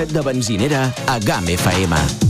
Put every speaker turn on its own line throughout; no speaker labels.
casset de benzinera a GAM FM.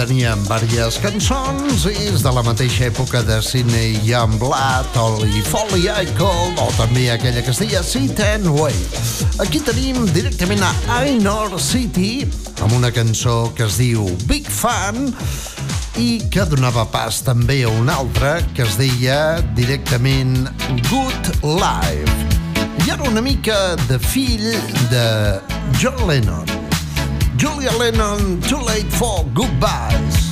Tenien diverses cançons i és de la mateixa època de Sidney Youngblood, Ollie Foley Icon o també aquella que es deia Sit and Wait. Aquí tenim directament a Ainor City amb una cançó que es diu Big Fan i que donava pas també a una altra que es deia directament Good Life. I ara una mica de fill de John Lennon. Julia Lennon, Too Late for Goodbyes.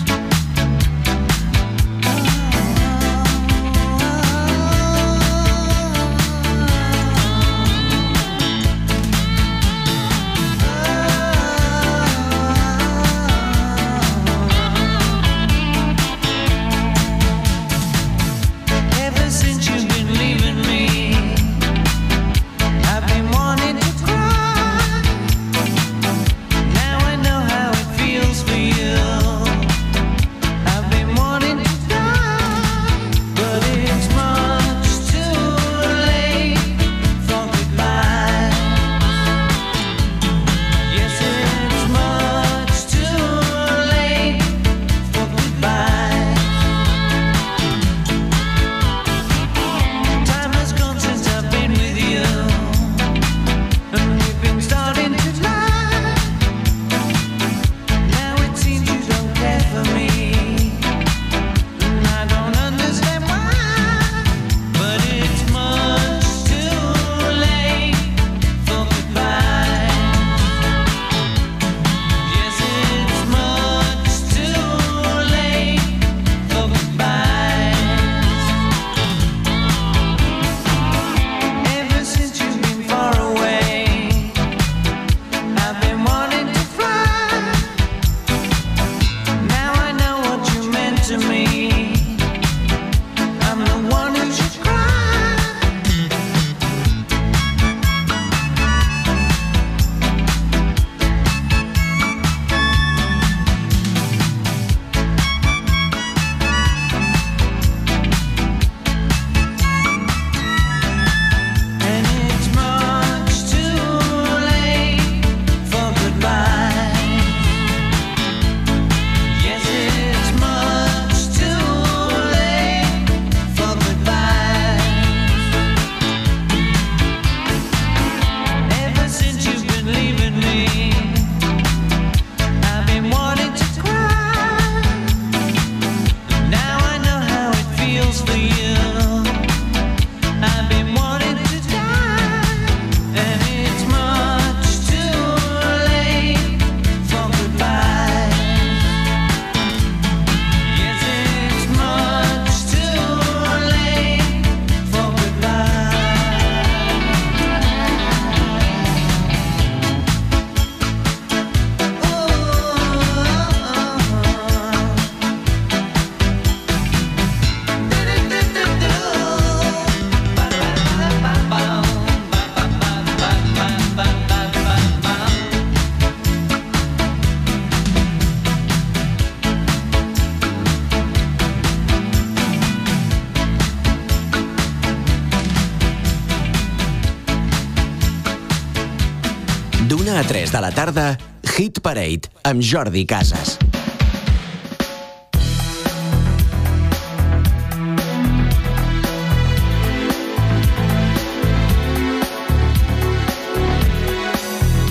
A 3 de la tarda, Hit Parade, amb Jordi Casas.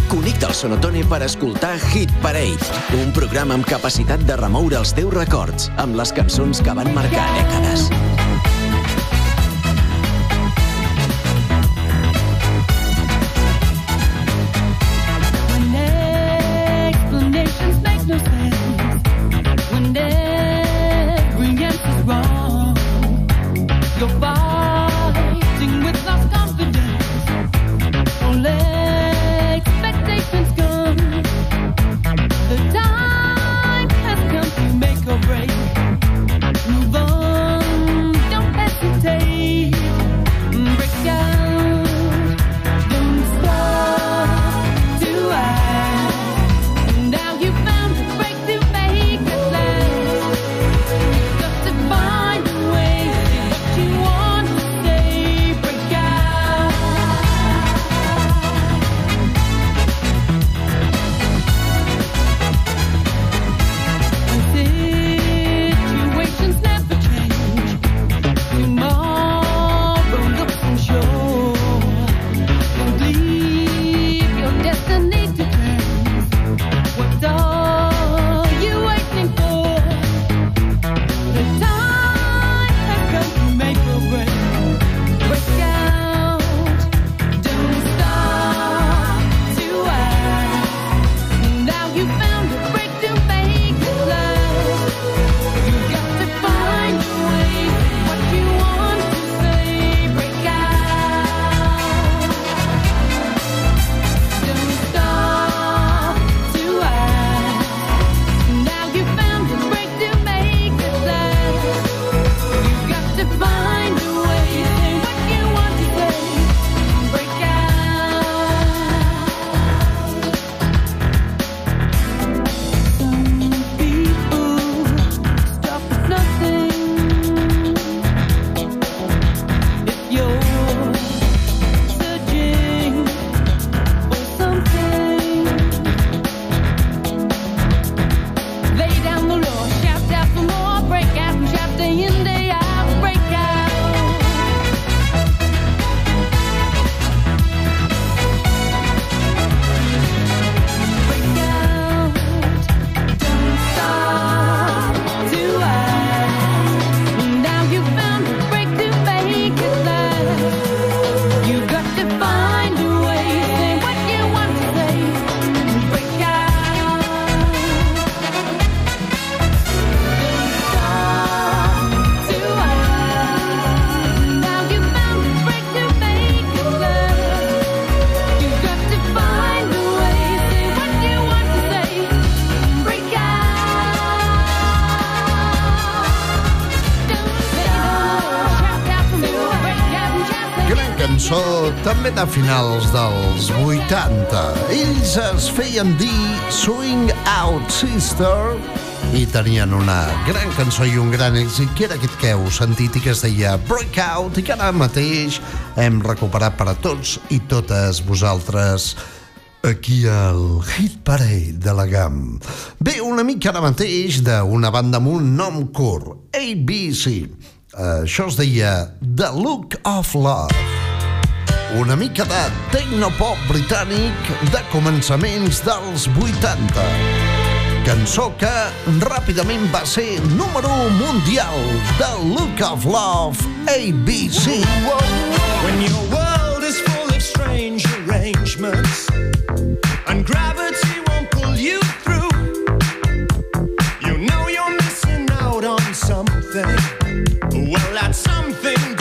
Connecta el Sonotone per escoltar Hit Parade, un programa amb capacitat de remoure els teus records amb les cançons que van marcar dècades. goodbye.
També de finals dels 80. Ells es feien dir Swing Out Sister i tenien una gran cançó i un gran èxit que era aquest que heu sentit i que es deia Breakout i que ara mateix hem recuperat per a tots i totes vosaltres aquí al Hit Parade de la GAM. Bé, una mica ara mateix d'una banda amb un nom curt, ABC. Això es deia The Look of Love una mica de tecnopop britànic de començaments dels 80. Cançó que ràpidament va ser número mundial de Look of Love ABC.
When your world is full of strange arrangements and gravity won't pull you through, you know you're missing out on something. Well, that something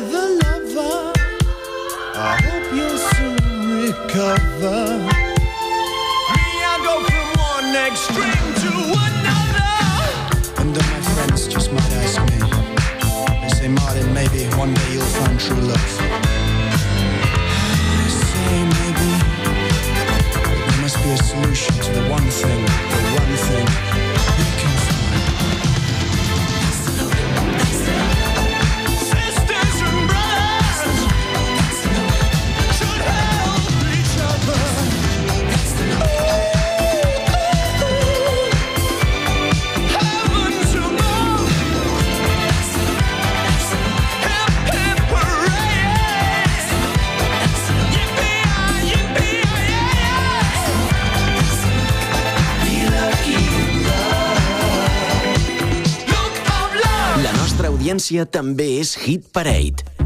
the lover. I hope you'll soon recover. Me, I go from one extreme to one.
freqüència també és hit parade.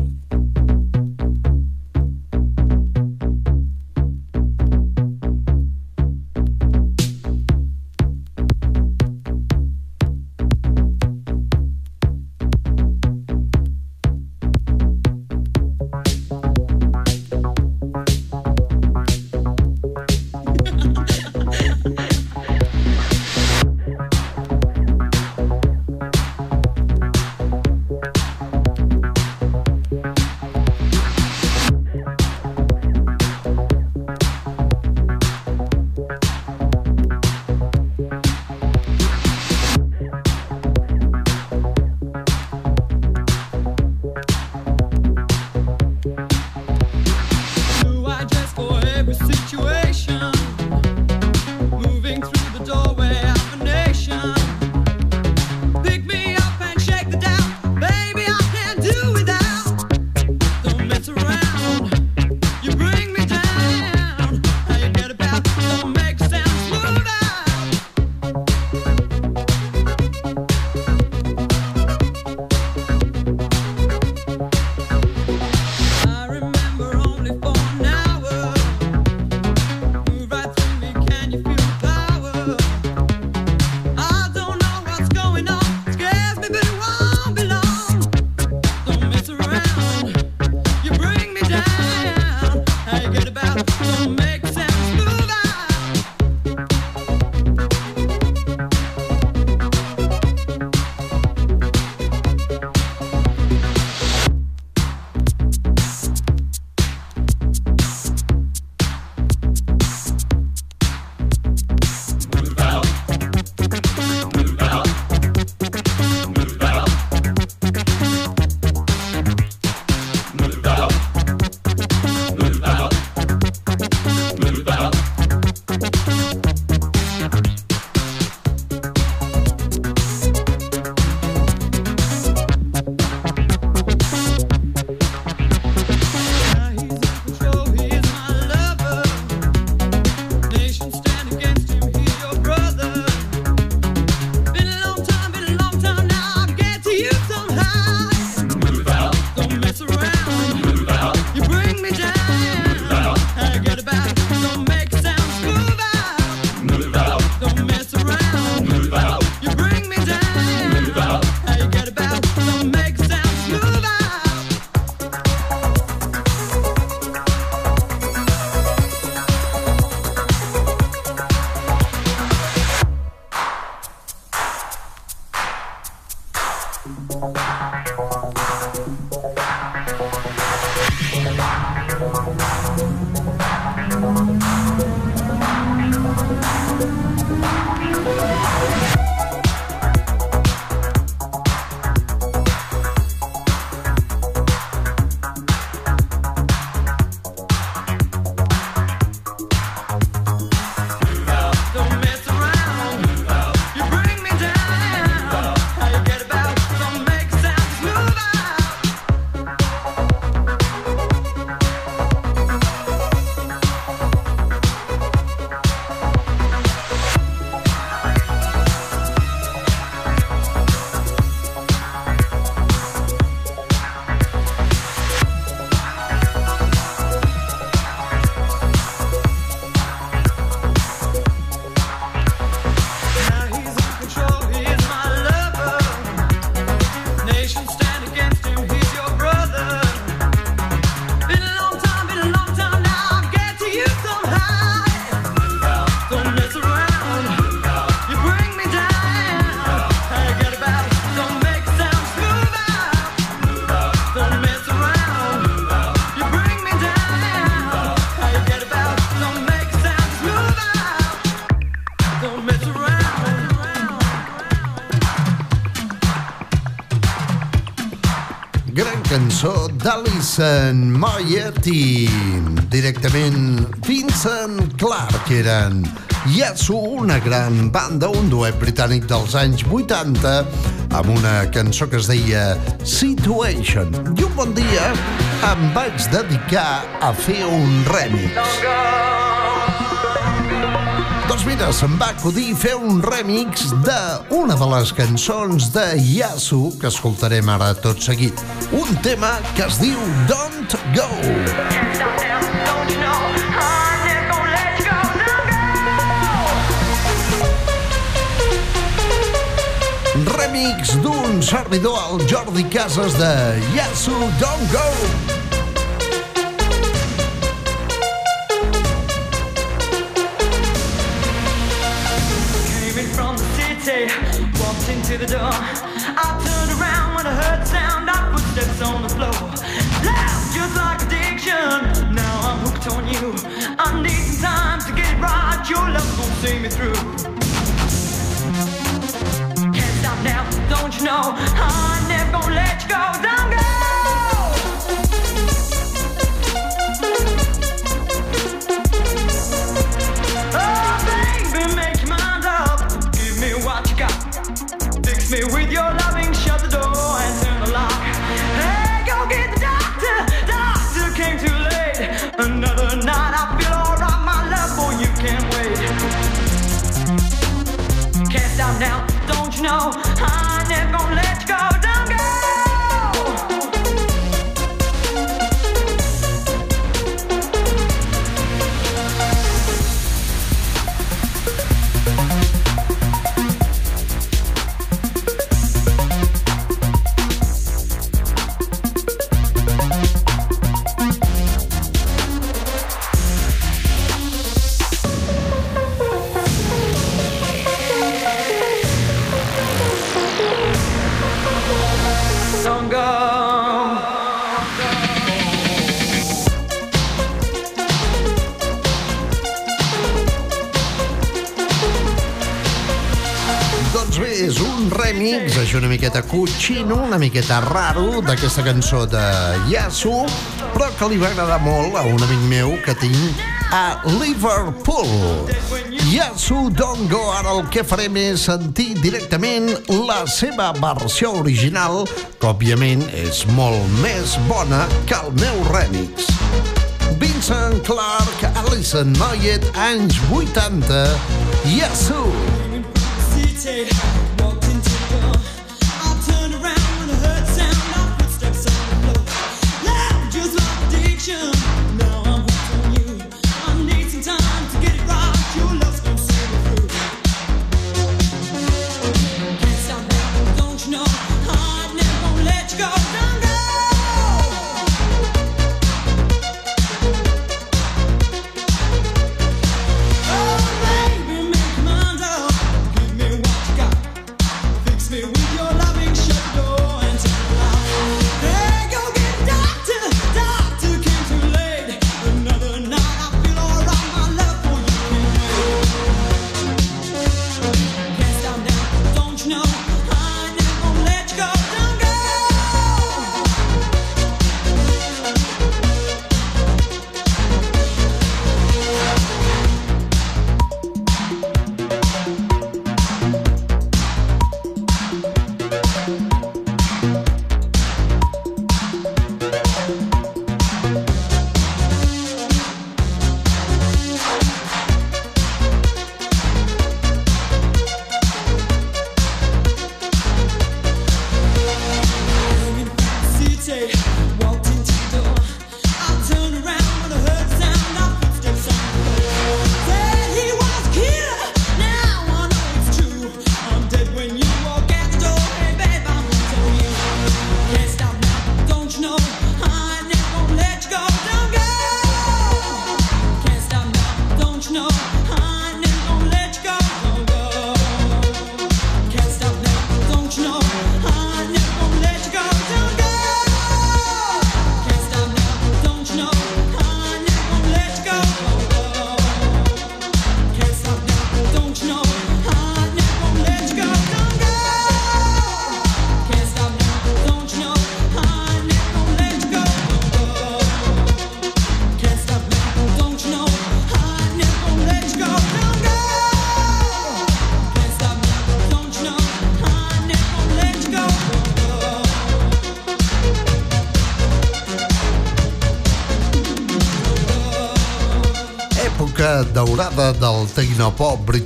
Gran cançó d'Alison Moyet i directament Vincent Clark eren Yasu, una gran banda, un duet britànic dels anys 80 amb una cançó que es deia Situation. I un bon dia em vaig dedicar a fer un remix. Doncs mira, se'm va acudir fer un remix d'una de les cançons de Yasu que escoltarem ara tot seguit. Un tema que es diu Don't Go. Remix d'un servidor al Jordi Casas de Yasu Don't Go.
Into the door. I turned around when I heard the sound of footsteps on the floor. Loud, just like addiction. Now I'm hooked on you. I need some time to get it right. Your love won't see me through. Can't stop now, don't you know? I'm never gonna let you go.
És una miqueta raro d'aquesta cançó de Yasu, però que li va agradar molt a un amic meu que tinc a Liverpool. Yasu Don't Go, ara el que farem és sentir directament la seva versió original, que òbviament és molt més bona que el meu remix. Vincent Clark, Alison Moyet, anys 80, Yasu.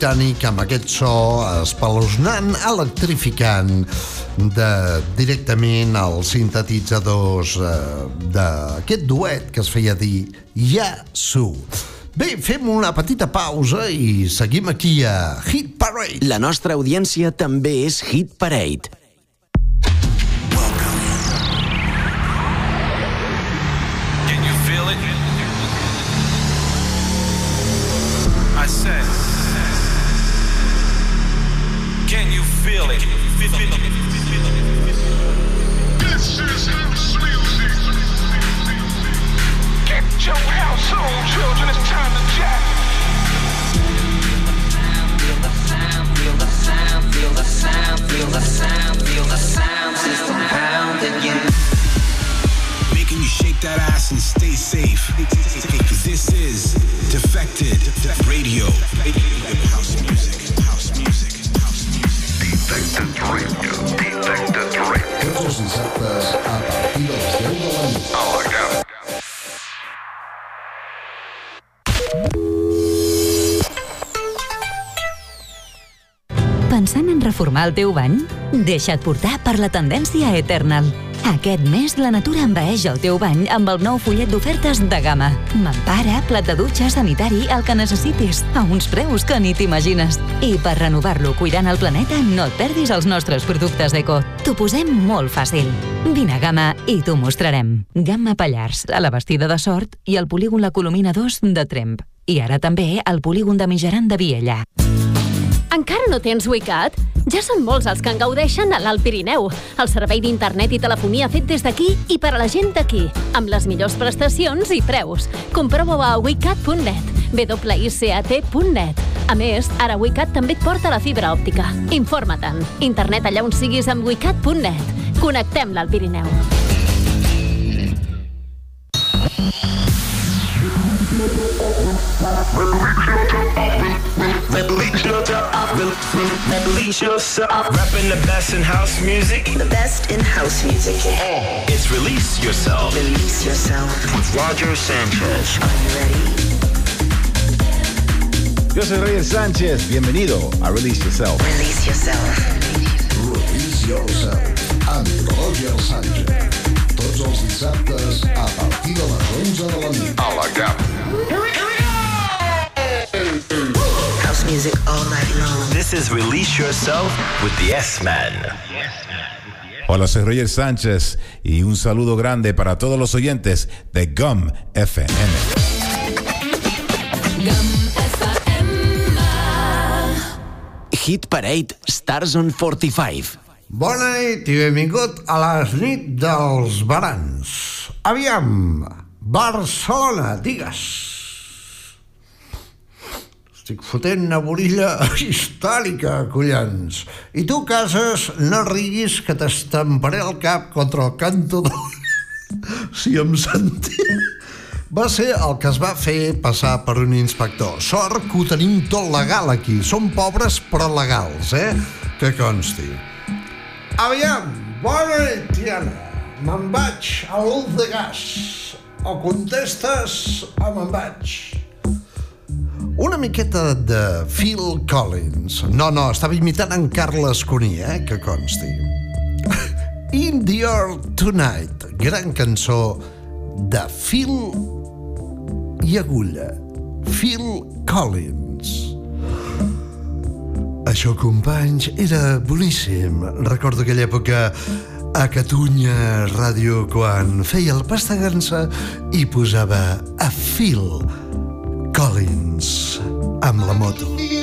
Britànic amb aquest so espeluznant, electrificant de, directament als sintetitzadors eh, d'aquest duet que es feia dir Yasu. Bé, fem una petita pausa i seguim aquí a Hit Parade.
La nostra audiència també és Hit Parade.
Safe. This is Defected Radio. House music, house music, house music.
Tots els dissabtes a partir de les 10 de la nit.
Pensant en reformar el teu bany? Deixa't portar per la tendència Eternal. Aquest mes la natura envaeix el teu bany amb el nou fullet d'ofertes de gamma. Mampara, plat de dutxa, sanitari, el que necessitis, a uns preus que ni t'imagines. I per renovar-lo cuidant el planeta, no et perdis els nostres productes eco. T'ho posem molt fàcil. Vine a Gamma i t'ho mostrarem. Gamma Pallars, a la Bastida de Sort i al polígon La Colomina 2 de Tremp. I ara també al polígon de Mijaran de Viella.
Encara no tens WeCat? Ja són molts els que en gaudeixen a l'Alt Pirineu. El servei d'internet i telefonia fet des d'aquí i per a la gent d'aquí, amb les millors prestacions i preus. Comprova-ho a wecat.net, wicat.net. A més, ara WeCat també et porta la fibra òptica. Informa-te'n. Internet allà on siguis amb wecat.net. Connectem l'Alt Pirineu.
Release yourself. Rapping the best in house music.
The best in house music.
Oh, it's Release Yourself
Release yourself.
with Roger Sanchez.
Are you ready?
Yo soy Roger Sánchez, bienvenido a Release Yourself.
Release yourself.
Release Yourself amb Roger Sánchez. Tots els dissabtes a partir de les 11 de la nit.
I like that.
Music all night long.
This is Release Yourself with the S-Man.
Hola, soy Roger Sánchez y un saludo grande para todos los oyentes de GUM FM.
Hit Parade Stars on 45.
Bona nit i benvingut a les nit dels barans. Aviam, Barcelona, digues. Estic fotent una borilla històrica, collons. I tu, Cases, no riguis que t'estamparé el cap contra el canto de... si em sentia... Va ser el que es va fer passar per un inspector. Sort que ho tenim tot legal aquí. Som pobres però legals, eh? Que consti. Aviam, bona nit, Tiana. Me'n vaig a l'ús de gas. O contestes o me'n vaig. Una miqueta de Phil Collins. No, no, estava imitant en Carles Cuní, eh? Que consti. In the Earth Tonight, gran cançó de Phil i Agulla. Phil Collins. Això, companys, era boníssim. Recordo aquella època a Catalunya Ràdio quan feia el pastagança i posava a Phil Collins amb la moto.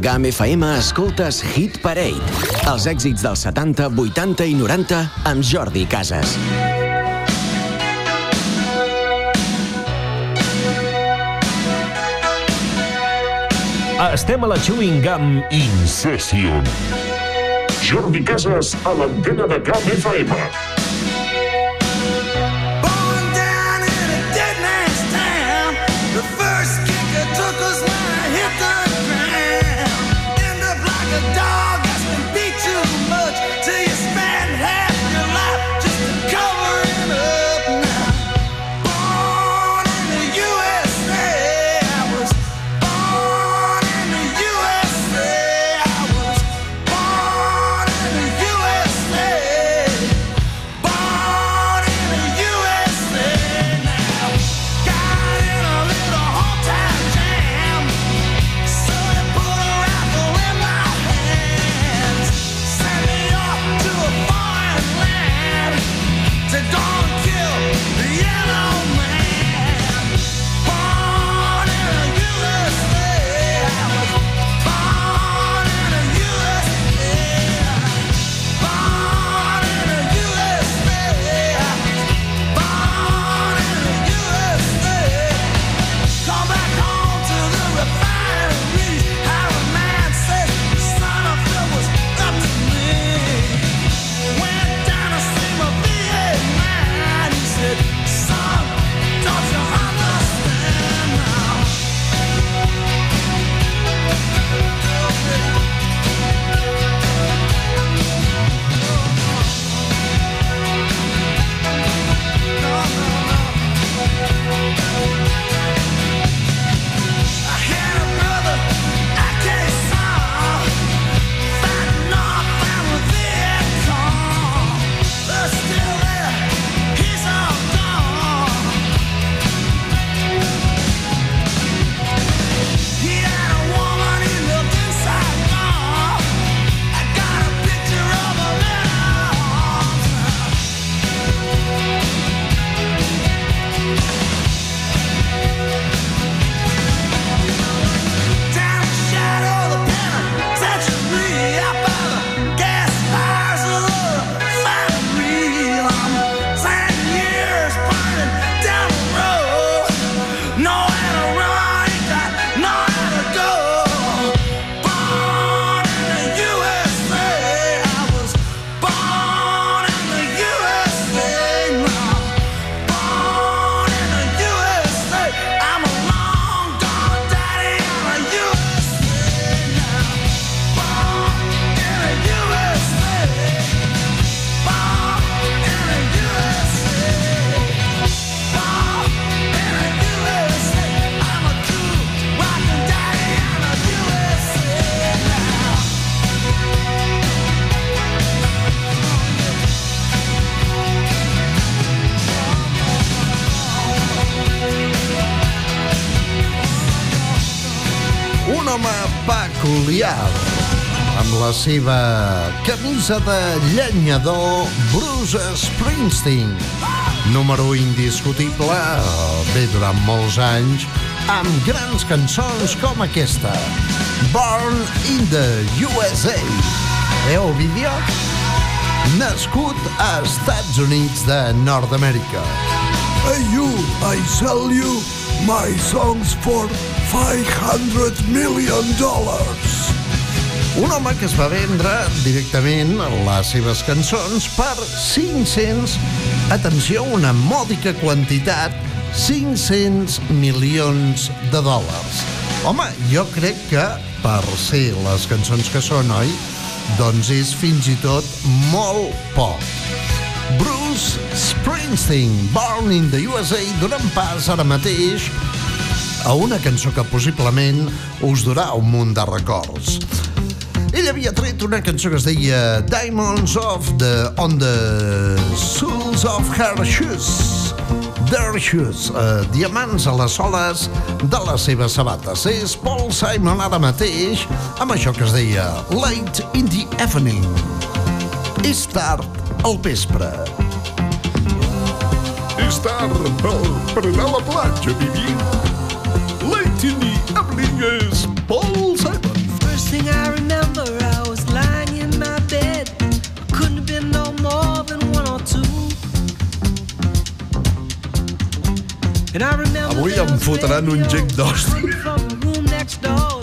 GAM FM escoltes Hit Parade. Els èxits dels 70, 80 i 90 amb Jordi Casas.
Estem a la Chewing Gum In Session. Jordi Casas a l'antena de GAM FM.
Peculiar. Amb la seva camisa de llenyador, Bruce Springsteen. Número indiscutible, bé durant molts anys, amb grans cançons com aquesta. Born in the USA. Heu vídeo? Nascut a Estats Units de Nord-Amèrica.
Hey you, I sell you my songs for 500 million dollars.
Un home que es va vendre directament les seves cançons per 500, atenció, una mòdica quantitat, 500 milions de dòlars. Home, jo crec que per ser les cançons que són, oi? Doncs és fins i tot molt poc. Bruce Springsteen, Born in the USA, donant pas ara mateix a una cançó que possiblement us durà un munt de records. Ell havia tret una cançó que es deia Diamonds of the, on the Soles of Her Shoes. Their Shoes, uh, diamants a les soles de les seves sabates. És Paul Simon ara mateix amb això que es deia Late in the Evening. És tard al vespre.
És tard per, anar a la platja, Vivi. Late in the evening is Paul
Avui em fotran un gec d'hòstia.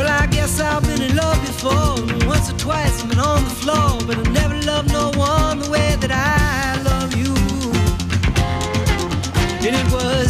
Well, I guess I've been in love before, once or twice I've been on the floor, but I never loved no one the way that I love you. And it was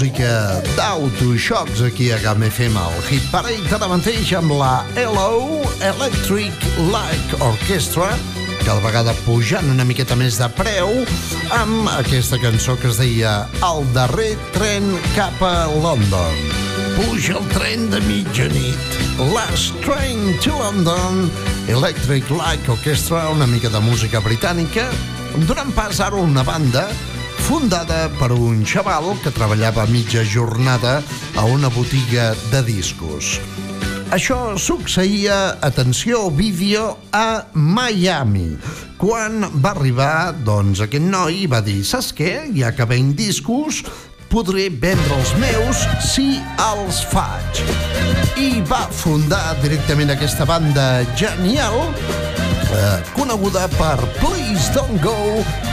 Música d'autoxocs aquí a GAM FM, el Hit Parade ara mateix amb la Hello Electric Light Orchestra, cada vegada pujant una miqueta més de preu, amb aquesta cançó que es deia El darrer tren cap a London. Puja el tren de mitjanit. Last Train to London, Electric Light Orchestra, una mica de música britànica, donant pas ara una banda fundada per un xaval que treballava mitja jornada a una botiga de discos. Això succeïa, atenció, vídeo, a Miami. Quan va arribar, doncs, aquest noi va dir saps què? Ja que venc discos, podré vendre els meus si els faig. I va fundar directament aquesta banda genial eh, coneguda per Please Don't Go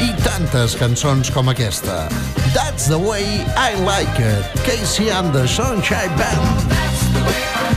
i tantes cançons com aquesta. That's the way I like it. Casey and the Sunshine Band.
When you give me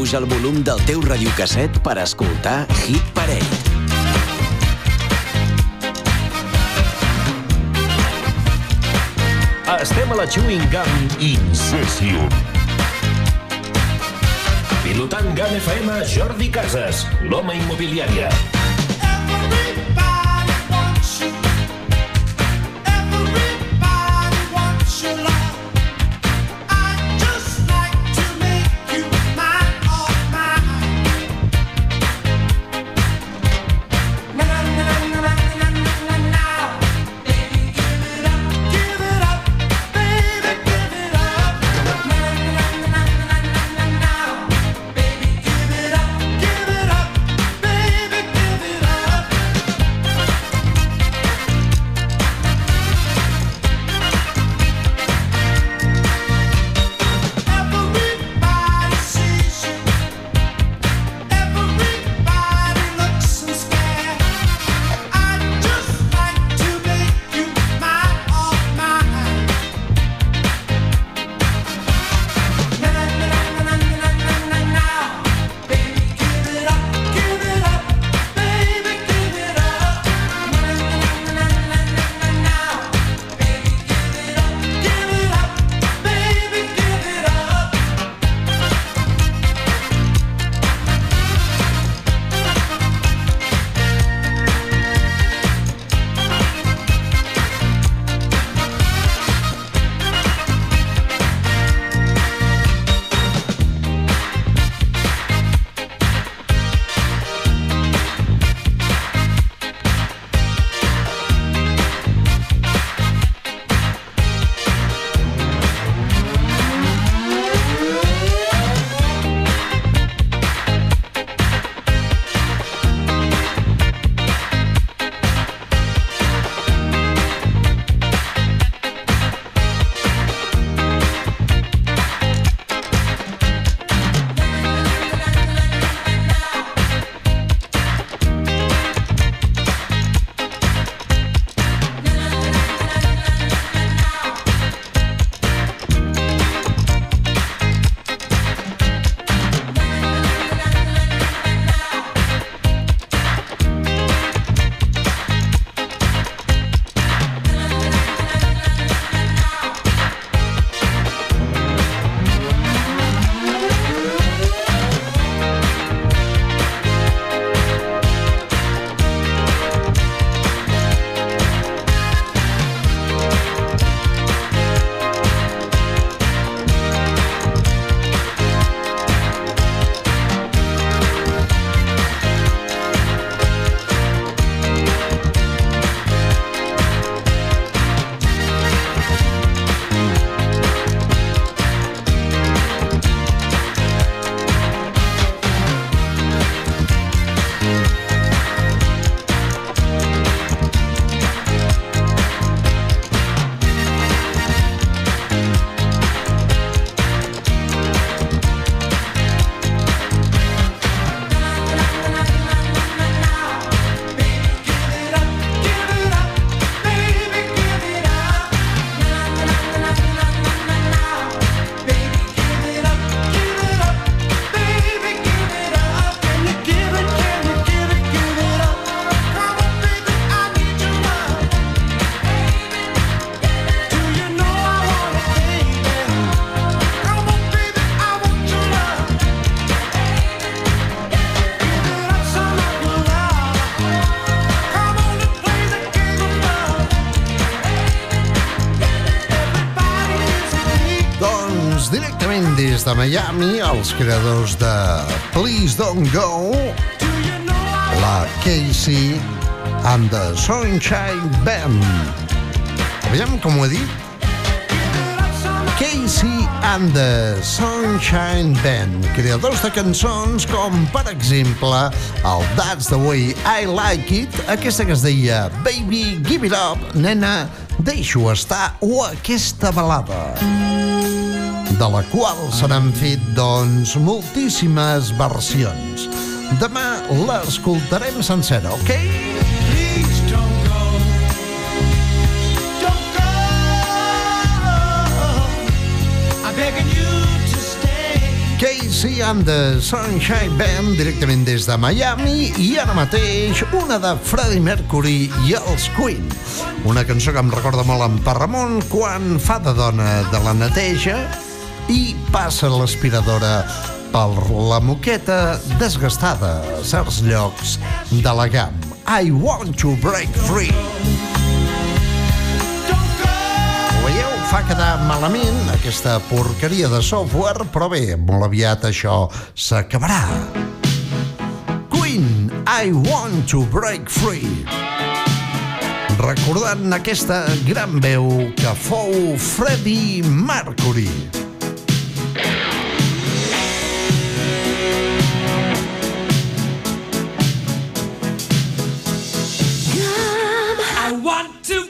Apuja el volum del teu radiocasset per escoltar Hit Parade.
Estem a la Chewing Gum In Session. Pilotant GAM FM, Jordi Casas, l'home immobiliària.
Des de Miami, els creadors de Please Don't Go, la Casey and the Sunshine Band. Aviam com ho he dit? Casey and the Sunshine Band, creadors de cançons com, per exemple, el That's the Way I Like It, aquesta que es deia Baby, Give It Up, nena, deixo estar, o aquesta balada de la qual se n'han fet, doncs, moltíssimes versions. Demà l'escoltarem sencera, ok? Casey and the Sunshine Band directament des de Miami i ara mateix una de Freddie Mercury i els Queen. Una cançó que em recorda molt en Parramon quan fa de dona de la neteja i passa l'aspiradora per la moqueta desgastada a certs llocs de la GAM. I want to break free. Fa quedar malament aquesta porqueria de software, però bé, molt aviat això s'acabarà. Queen, I want to break free. Recordant aquesta gran veu que fou Freddie Mercury.
I want to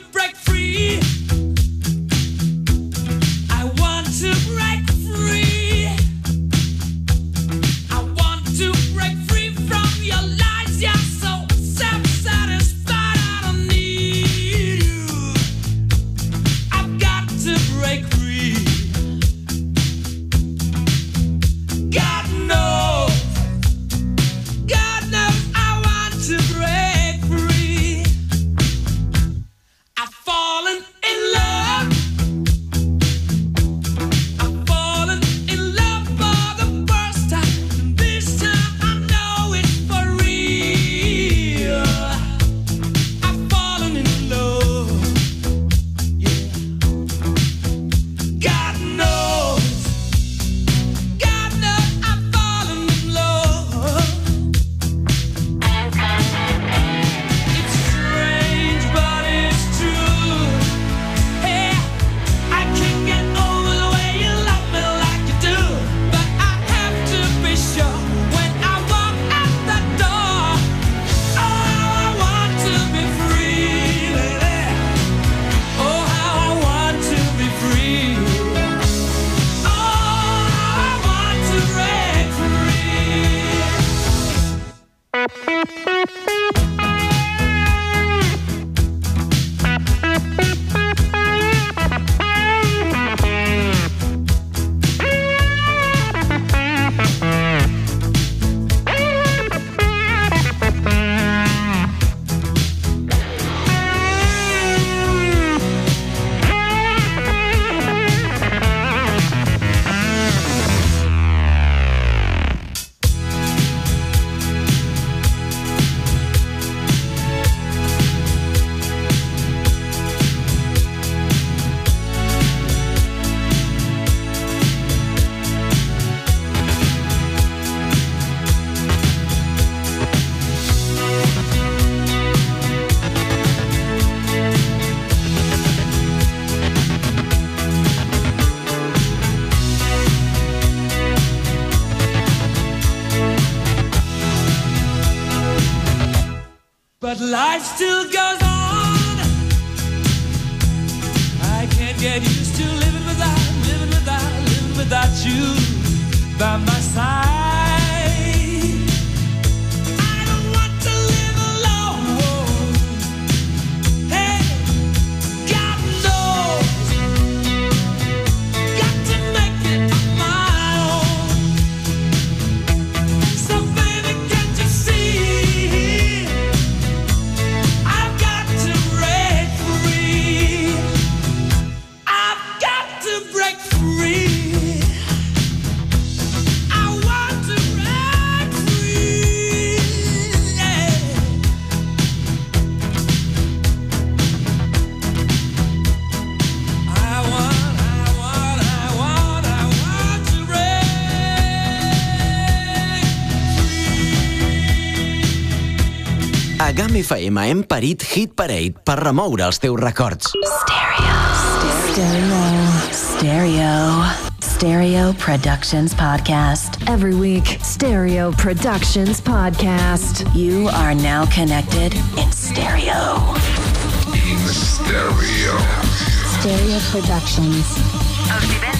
FM hem parit Hit Parade per remoure els teus records.
Stereo. Stereo. Stereo Productions Podcast.
Every week, Stereo Productions Podcast.
You are now connected in stereo.
In stereo.
Stereo Productions.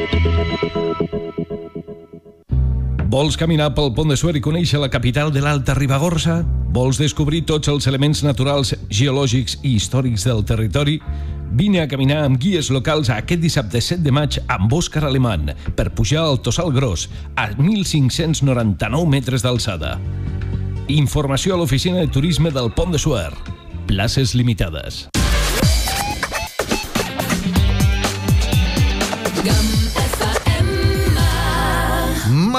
Vols caminar pel Pont de Suert i conèixer la capital de l'Alta Ribagorça? Vols descobrir tots els elements naturals, geològics i històrics del territori? Vine a caminar amb guies locals aquest dissabte 7 de maig amb Òscar Alemany per pujar al Tossal Gros a 1.599 metres d'alçada. Informació a l'oficina de turisme del Pont de Suert. Places limitades.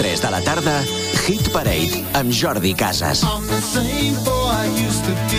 3 de la tarda, Hit Parade amb Jordi Casas.
I'm the same boy I used to be.